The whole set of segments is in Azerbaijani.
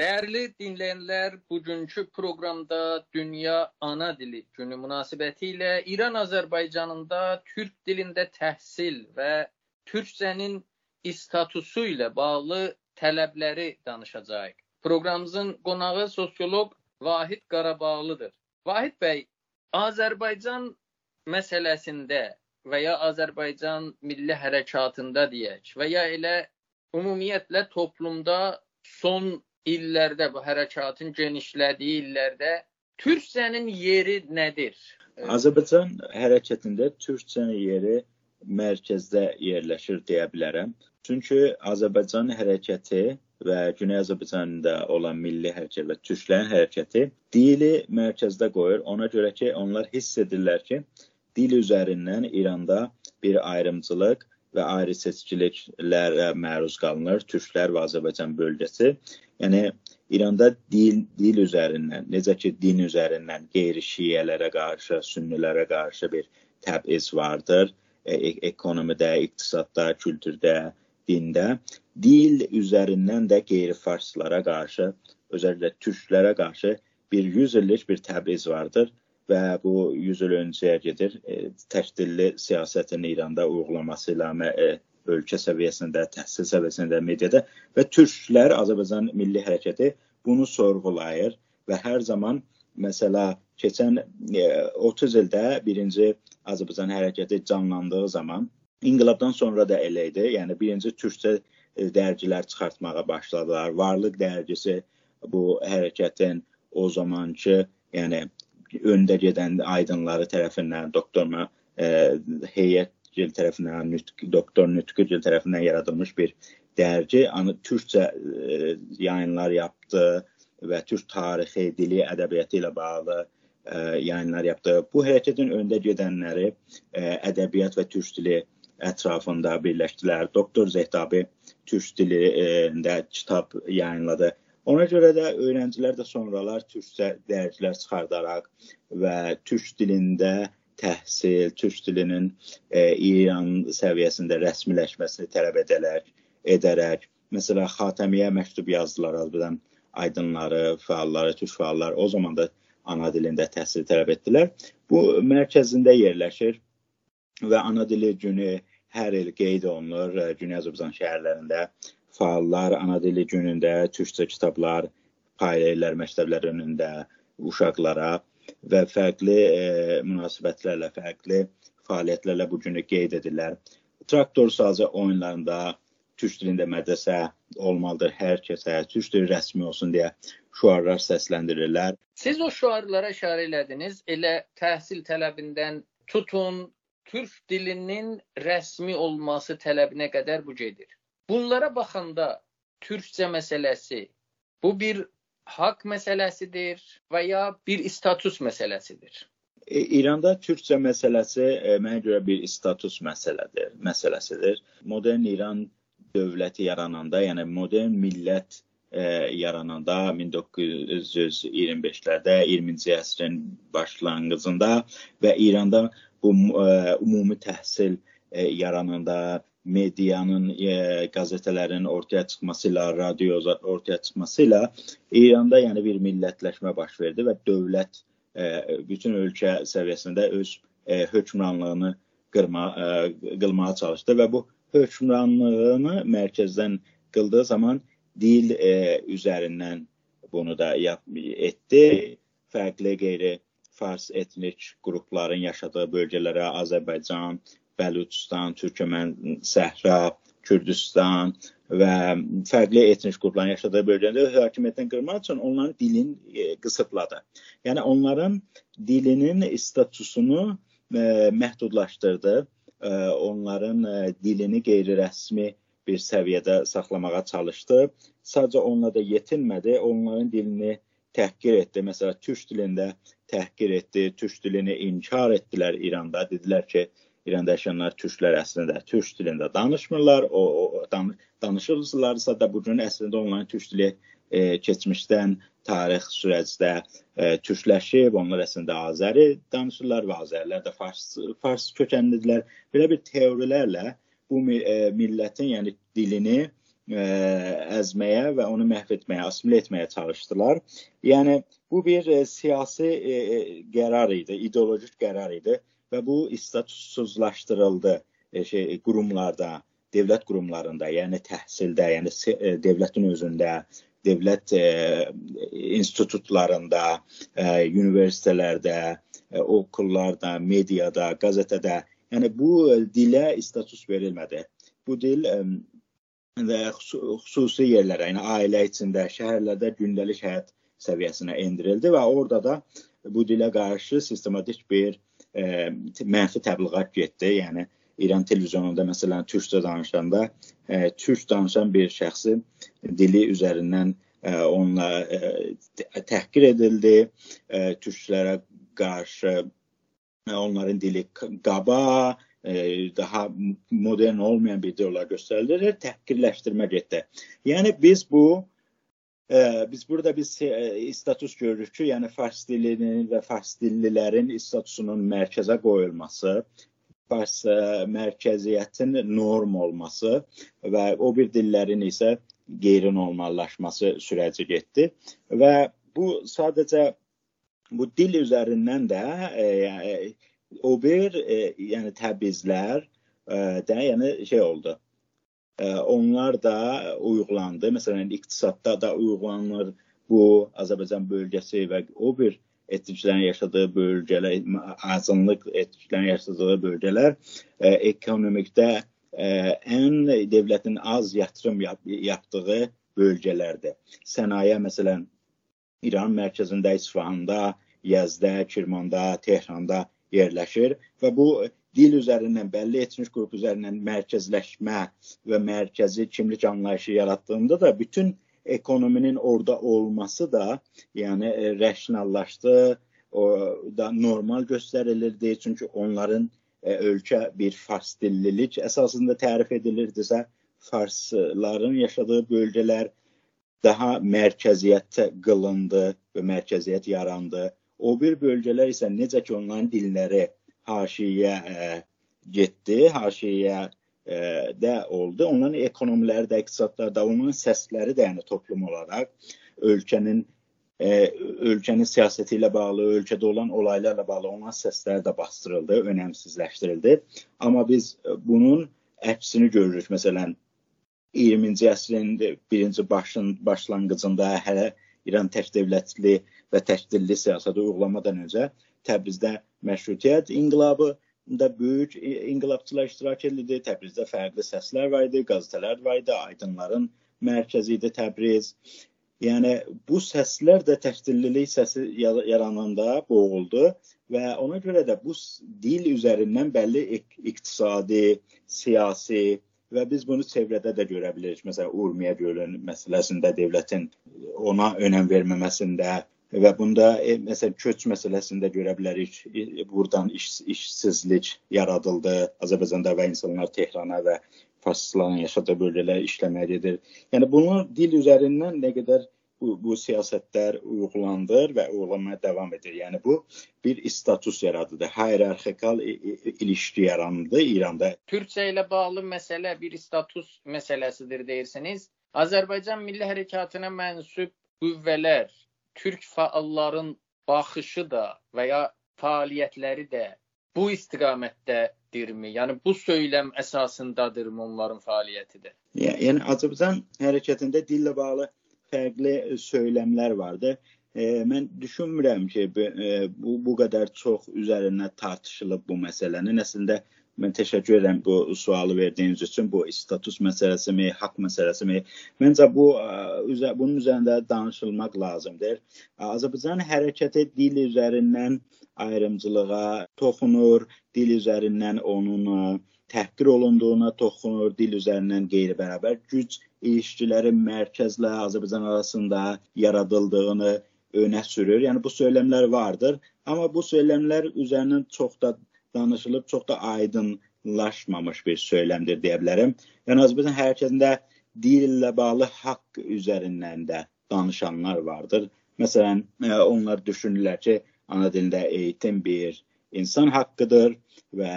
Dəyərli dinləyənlər, bugünkü proqramda Dünya Ana Dili Günü münasibətilə İran Azərbaycanında türk dilində təhsil və türkcənin statusu ilə bağlı tələbləri danışacağıq. Proqramımızın qonağı sosioloq Vahid Qarabağlıdır. Vahid bəy, Azərbaycan məsələsində və ya Azərbaycan milli hərəkatında deyək və ya elə ümumiyyətlə toplumda son illərdə bu hərəkatın genişlədiyi illərdə türkcənin yeri nədir? Azərbaycan hərəkətində türkcənin yeri mərkəzdə yerləşir deyə bilərəm. Çünki Azərbaycan hərəkəti və Güney Azərbaycanda olan milli hərəkət və türklərin hərəkəti dili mərkəzdə qoyur. Ona görə ki, onlar hiss edirlər ki, dil üzərindən İranda bir ayrımçılıq və ayrı seçkiliklərə məruz qalınır Türklər və Azərbaycan bölgəsi. Yəni İranda dil dil üzərindən, necə ki din üzərindən qeyri-şiələrə qarşı, sünnilərə qarşı bir təbiz vardır. E ekonomidə, iqtisadda, kültürdə, dində, dil üzərindən də qeyri-farslara qarşı, özəlliklə türklərə qarşı bir 100 illik bir təbriz vardır və bu 100 il öncəyə gedir. E, təkdilli siyasətin İranda uygulaması ilə e, ölkə səviyyəsində, təhsil səviyyəsində, mediada və türklər Azərbaycan Milli Hərəkəti bunu sorğulayır və hər zaman məsələ keçən e, 30 ildə birinci Azərbaycan hərəkəti canlandığı zaman inqilabdan sonra da elə idi. Yəni birinci türkcə e, dərgilər çıxartmağa başladılar. Varlıq dərgisi bu hərəkətin o zamanki, yəni öndə gedən aydınları tərəfindən, doktorma e, heyət Gil tərəfindən, nütq, doktor Nütqü Gil tərəfindən yaradılmış bir dərgi. Anı türkcə e, yayınlar yapdı və türk tarixi, dili, ədəbiyyatı ilə bağlı e, yayınlar yapdı. Bu hərəkətin öndə gedənləri e, ədəbiyyat və türk dili ətrafında birləşdilər. Doktor Zehtabi türk dilində kitab yayınladı. Ona görə də öyrəncilər də sonralar türkcə dərgilər çıxardaraq və türk dilində təhsil, türk dilinin e, İran səviyyəsində rəsmiləşməsini tələb edərək, edərək, məsələn, Xatəmiyə məktub yazdılar Azərbaycan aydınları, fəalları, türk fəalları o zaman da ana dilində təhsil tələb etdilər. Bu mərkəzində yerləşir və ana dili günü hər il qeyd olunur Güney Azərbaycan şəhərlərində. Fəallar ana dili günündə türkcə kitablar paylayırlar məktəblər önündə uşaqlara və fərqli e, münasibətlərlə, fərqli fəaliyyətlərlə bu günü qeyd edirlər. Traktor sazı oyunlarında türk dilində mədrəsə olmalıdır hər kəsə, türk dili rəsmi olsun deyə şüarlar səsləndirirlər. Siz o şüarlara işarə elədiniz. Elə təhsil tələbindən tutun, türk dilinin rəsmi olması tələbinə qədər bu gedir. Bunlara baxanda türkcə məsələsi bu bir haqq məsələsidir və ya bir status məsələsidir? E, İranda türkcə məsələsi e, mənə görə bir status məsələdir, məsələsidir. Modern İran dövləti yarananda, yəni modern millət e, yarananda 1925-lərdə, 20-ci əsrin başlanğıcında və İranda bu e, ümumi təhsil e, yarananda medianın, e, qəzetələrin ortaya çıxması ilə, radio ortaya çıxması ilə İranda yəni bir millətləşmə baş verdi və dövlət e, bütün ölkə səviyyəsində öz e, hökmranlığını qırma, e, qılmağa çalışdı və bu hökmranlığını mərkəzdən qıldığı zaman dil e, üzərindən bunu da yap etdi. Fərqli qeyri fars etnik qrupların yaşadığı bölgələrə Azərbaycan, Bəluçistan, Türkmən, Səhra, Kürdistan və fərqli etnik qrupların yaşadığı bölgədə hakimiyyətdən qırmaq üçün onların dilini e, qısıtladı. Yəni onların dilinin statusunu e, məhdudlaşdırdı. E, onların dilini qeyri-rəsmi bir səviyyədə saxlamağa çalışdı. Sadəcə onunla da yetinmədi, onların dilini təhqir etdi. Məsələn, türk dilində təhqir etdi, türk dilini inkar etdilər İranda. Dedilər ki, İranda yaşayanlar türklər əslində türk dilində danışmırlar. O, o dan, danışırlarsa da bu gün əslində onların türk dili e, keçmişdən tarix sürəcdə e, türkləşib, onlar əslində Azəri danışırlar və Azərilər də fars fars kökənlidirlər. Belə bir teorilərlə bu e, millətin, yəni dilini ə, əzməyə və onu məhv etməyə, assimilə etməyə çalışdılar. Yəni bu bir ə, siyasi ə, qərar idi, ideolojik qərar idi və bu statussuzlaşdırıldı ə, şey qurumlarda, dövlət qurumlarında, yəni təhsildə, yəni dövlətin özündə, dövlət ə, institutlarında, ə, universitetlərdə, ə, okullarda, mediada, qəzetədə, yəni bu dilə status verilmədi. Bu dil ə, və xüsusi yerlərə, yəni ailə içində, şəhərlərdə gündəlik həyat səviyyəsinə endirildi və orada da bu dilə qarşı sistematik bir e, mənfi təbliğat getdi. Yəni İran televizyonunda məsələn türkcə danışanda e, türk danışan bir şəxsi dili üzərindən e, onunla e, təhqir edildi. E, türklərə qarşı e, onların dili qaba, e, daha modern olmayan bir ideyalar göstərilir, təhqirləşdirmə getdi. Yəni biz bu e, biz burada biz e, status görürük ki, yəni fars dilinin və fars dillilərin statusunun mərkəzə qoyulması, fars ə, mərkəziyyətin norm olması və o bir dillərin isə qeyri-normallaşması sürəci getdi və bu sadəcə bu dil üzərindən də e, o bir e, yəni təbizlər e, də yəni şey oldu. Onlar da uyğulandı. Məsələn, iqtisadda da uyğulanır bu Azərbaycan bölgəsi və o bir etniklərin yaşadığı bölgələr, azınlıq etniklərin yaşadığı bölgələr e, ekonomikdə e, ən dövlətin az yatırım yap yapdığı bölgələrdir. Sənaye məsələn İran mərkəzində, İsfahanda, Yazda, Kirmanda, Tehranda yerləşir və bu dil üzərindən, bəlli etnik qrup üzərindən mərkəzləşmə və mərkəzi kimlik anlayışı yaratdığında da bütün ekonominin orada olması da, yəni e, rasionallaşdı, o da normal göstərilirdi. Çünki onların e, ölkə bir fars dillilik əsasında tərif edilirdisə, farsların yaşadığı bölgələr daha mərkəziyyətə qılındı və mərkəziyyət yarandı. O bir bölgələr isə necə ki onların dilləri haşiyə ə, getdi, haşiyə ə, də oldu. Onların ekonomiləri də, iqtisadları da, onların səsləri də yəni toplum olaraq ölkənin ə, ölkənin siyasəti ilə bağlı, ölkədə olan olaylarla bağlı olan səsləri də bastırıldı, önəmsizləşdirildi. Amma biz bunun əksini görürük. Məsələn, 20-ci əsrin birinci başın başlanğıcında hələ İran tək dövlətli və tək dilli siyasəti uygulamadan öncə Təbrizdə məşrutiyyət inqilabı da böyük inqilabçılar iştirak edirdi. Təbrizdə fərqli səslər var idi, qəzetələr var idi, aydınların mərkəzi idi Təbriz. Yəni bu səslər də təşkillilik səsi yarananda boğuldu və ona görə də bu dil üzərindən bəlli iqtisadi, siyasi və biz bunu çevrədə də görə bilirik. Məsələn, Urmiya gölün məsələsində dövlətin ona önəm verməməsində və bunda e, məsələn köç məsələsində görə bilərik. E, buradan iş, işsizlik yaradıldı Azərbaycanda və insanlar Tehrana və faşistlərin yaşadığı bölgələrə işləməyə gedir. Yəni bunu dil üzərindən nə qədər bu, bu siyasətlər uyğulandır və uyğulanmaya davam edir. Yəni bu bir status yaradıdır. Hierarxikal ilişki yarandı İranda. Türkçə ilə bağlı məsələ bir status məsələsidir deyirsiniz. Azərbaycan Milli Hərəkatına mənsub qüvvələr, türk fəalların baxışı da və ya fəaliyyətləri də bu istiqamətdədirmi? Yəni bu söyləm əsasındadırmı onların fəaliyyəti də? Yəni Azərbaycan hərəkətində dillə bağlı fərqli söyləmlər vardı. E, mən düşünmürəm ki, e, bu bu qədər çox üzərində tartışılıb bu məsələnin. Əslində mən təşəkkür edirəm bu sualı verdiyiniz üçün. Bu status məsələsimi, haqq məsələsimi. Məncə bu üzə, bunun üzərində danışılmaq lazımdır. Azərbaycan hərəkəti dil üzərindən ayrımcılığa toxunur, dil üzərindən onun təhqir olunduğuna toxunur, dil üzərindən qeyri-bərabər güc ilişkiləri mərkəzlə Azərbaycan arasında yaradıldığını önə sürür. Yəni bu söyləmlər vardır, amma bu söyləmlər üzərindən çox da danışılıb, çox da aydınlaşmamış bir söyləmdir deyə bilərəm. Yəni Azərbaycan hərəkətində dil ilə bağlı haqq üzərindən də danışanlar vardır. Məsələn, e, onlar düşünürlər ki, ana dilində eğitim bir insan haqqıdır və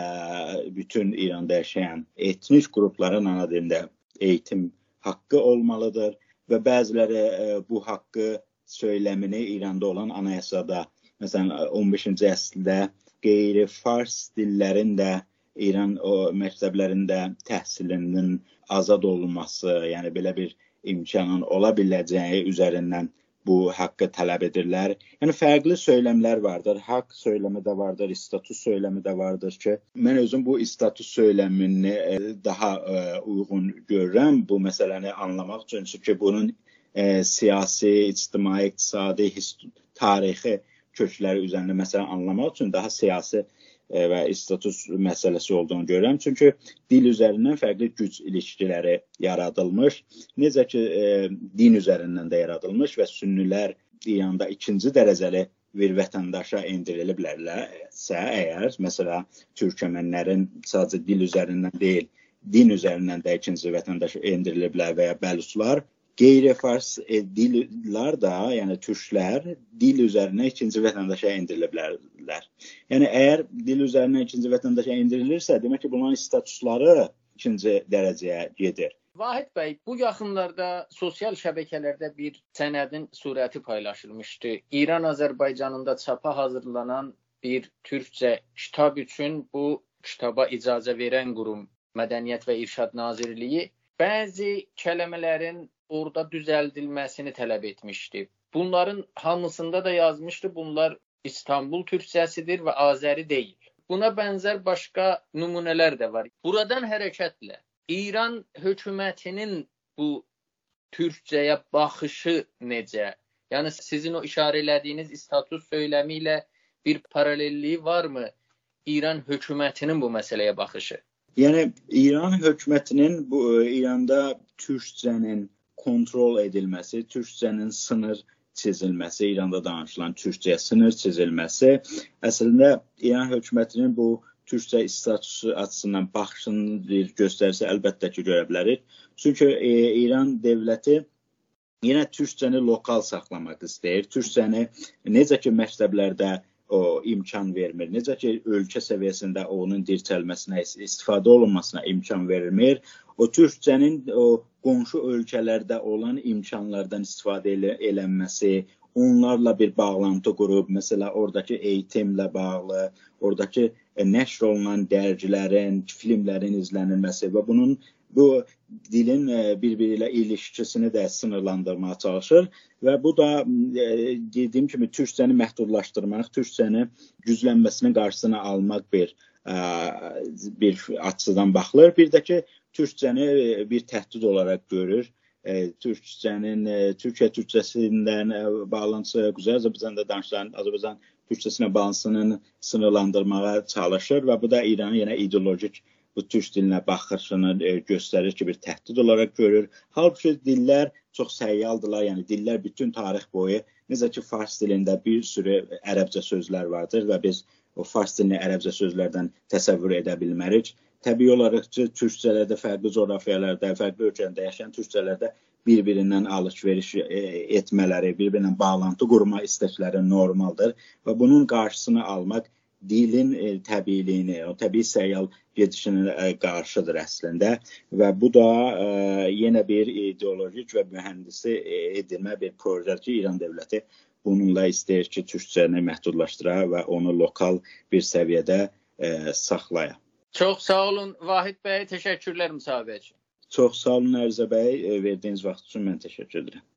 bütün İranda yaşayan etnik qrupların ana dilində eğitim haqqı olmalıdır və bəziləri e, bu haqqı söyləmini İranda olan anayasada, məsələn 15-ci əsrdə qeyri-fars dillərin də İran o məktəblərində təhsilinin azad olunması, yəni belə bir imkanın ola biləcəyi üzərindən bu haqqı tələb edirlər. Yəni fərqli söyləmlər vardır. Haqq söyləmi də vardır, status söyləmi də vardır ki, mən özüm bu status söyləmini e, daha e, uyğun görürəm bu məsələni anlamaq üçün çünki bunun e, siyasi, ictimai, iqtisadi, tarixi kökləri üzərində məsələn anlamaq üçün daha siyasi E, və status məsələsi olduğunu görürəm. Çünki dil üzərindən fərqli güc ilişkiləri yaradılmış. Necə ki, e, din üzərindən də yaradılmış və sünnilər İranda ikinci dərəcəli bir vətəndaşa endiriliblərsə, əgər məsələn türkmənlərin sadəcə dil üzərindən deyil, din üzərindən də ikinci vətəndaşa endiriliblər və ya bəluçlar qeyri-fars e, dillər də, yəni türklər dil üzərinə ikinci vətəndaşa endiriliblər. Yəni əgər dil üzərinə ikinci vətəndaşa endirilirsə, demək ki, bunların statusları ikinci dərəcəyə gedir. Vahid bəy, bu yaxınlarda sosial şəbəkələrdə bir sənədin surəti paylaşılmışdı. İran Azərbaycanında çapa hazırlanan bir türkcə kitab üçün bu kitaba icazə verən qurum Mədəniyyət və İrşad Nazirliyi bəzi kəlmələrin orada düzəldilməsini tələb etmişdi. Bunların hamısında da yazmışdı, bunlar İstanbul türkçəsidir və Azəri deyil. Buna bənzər başqa nümunələr də var. Buradan hərəkətlə İran hökumətinin bu türkcəyə baxışı necə? Yəni sizin o işarə elədiyiniz status söyləmi ilə bir paralelliyi varmı İran hökumətinin bu məsələyə baxışı? Yəni İran hökumətinin bu İranda türkcənin kontrol edilməsi, türkcənin sınır çizilməsi, İranda danışılan türkcəyə sınır çizilməsi əslində İran hökumətinin bu türkcə statusu açısından baxışının bir göstərisi əlbəttə ki, görə bilərik. Çünki e, İran dövləti yenə türkcəni lokal saxlamaq istəyir. Türkcəni necə ki məktəblərdə o imkan vermir. Necə ki ölkə səviyyəsində onun dirçəlməsinə, istifadə olunmasına imkan verilmir. O türkcənin o qonşu ölkələrdə olan imkanlardan istifadə elə, elənməsi, onlarla bir bağlantı qurub, məsələ oradakı eğitimlə bağlı, oradakı e, nəşr olunan dərgilərin, filmlərin izlənilməsi və bunun bu dilin e, bir-biri ilə ilişkisini də sınırlandırmağa çalışır və bu da e, dediyim kimi türkcəni məhdudlaşdırmaq, türkcəni güclənməsinin qarşısını almaq bir ə, bir açıdan baxılır. Bir də ki, türkcəni e, bir təhdid olaraq görür. E, türkcənin e, Türkiyə türkçəsindən bağlantısı Quzey Azərbaycanda danışılan Azərbaycan türkçəsinə bağlantısının sınırlandırmağa çalışır və bu da İranın yenə ideolojik bu türk dilinə baxışını göstərir ki, bir təhdid olaraq görür. Halbuki dillər çox səyyaldılar, yəni dillər bütün tarix boyu necə ki fars dilində bir sürü ərəbcə sözlər vardır və biz o fars dilini ərəbcə sözlərdən təsəvvür edə bilmərik təbii olaraq ki, türkçələrdə fərqli coğrafiyalarda, fərqli ölkələrdə yaşayan türkçələrdə bir-birindən alış-veriş e, etmələri, bir-birindən bağlantı qurma istəkləri normaldır və bunun qarşısını almaq dilin e, təbiiliyini, o təbii səyyal gedişinə e, qarşıdır əslində və bu da e, yenə bir ideolojik və mühəndisi e, edilmə bir projedir ki, İran dövləti bununla istəyir ki, türkçəni məhdudlaşdıra və onu lokal bir səviyyədə e, saxlaya. Çox sağ olun Vahid bəy, təşəkkürlər müsahibə üçün. Çox sağ olun Ərzə bəy, verdiyiniz vaxt üçün mən təşəkkür edirəm.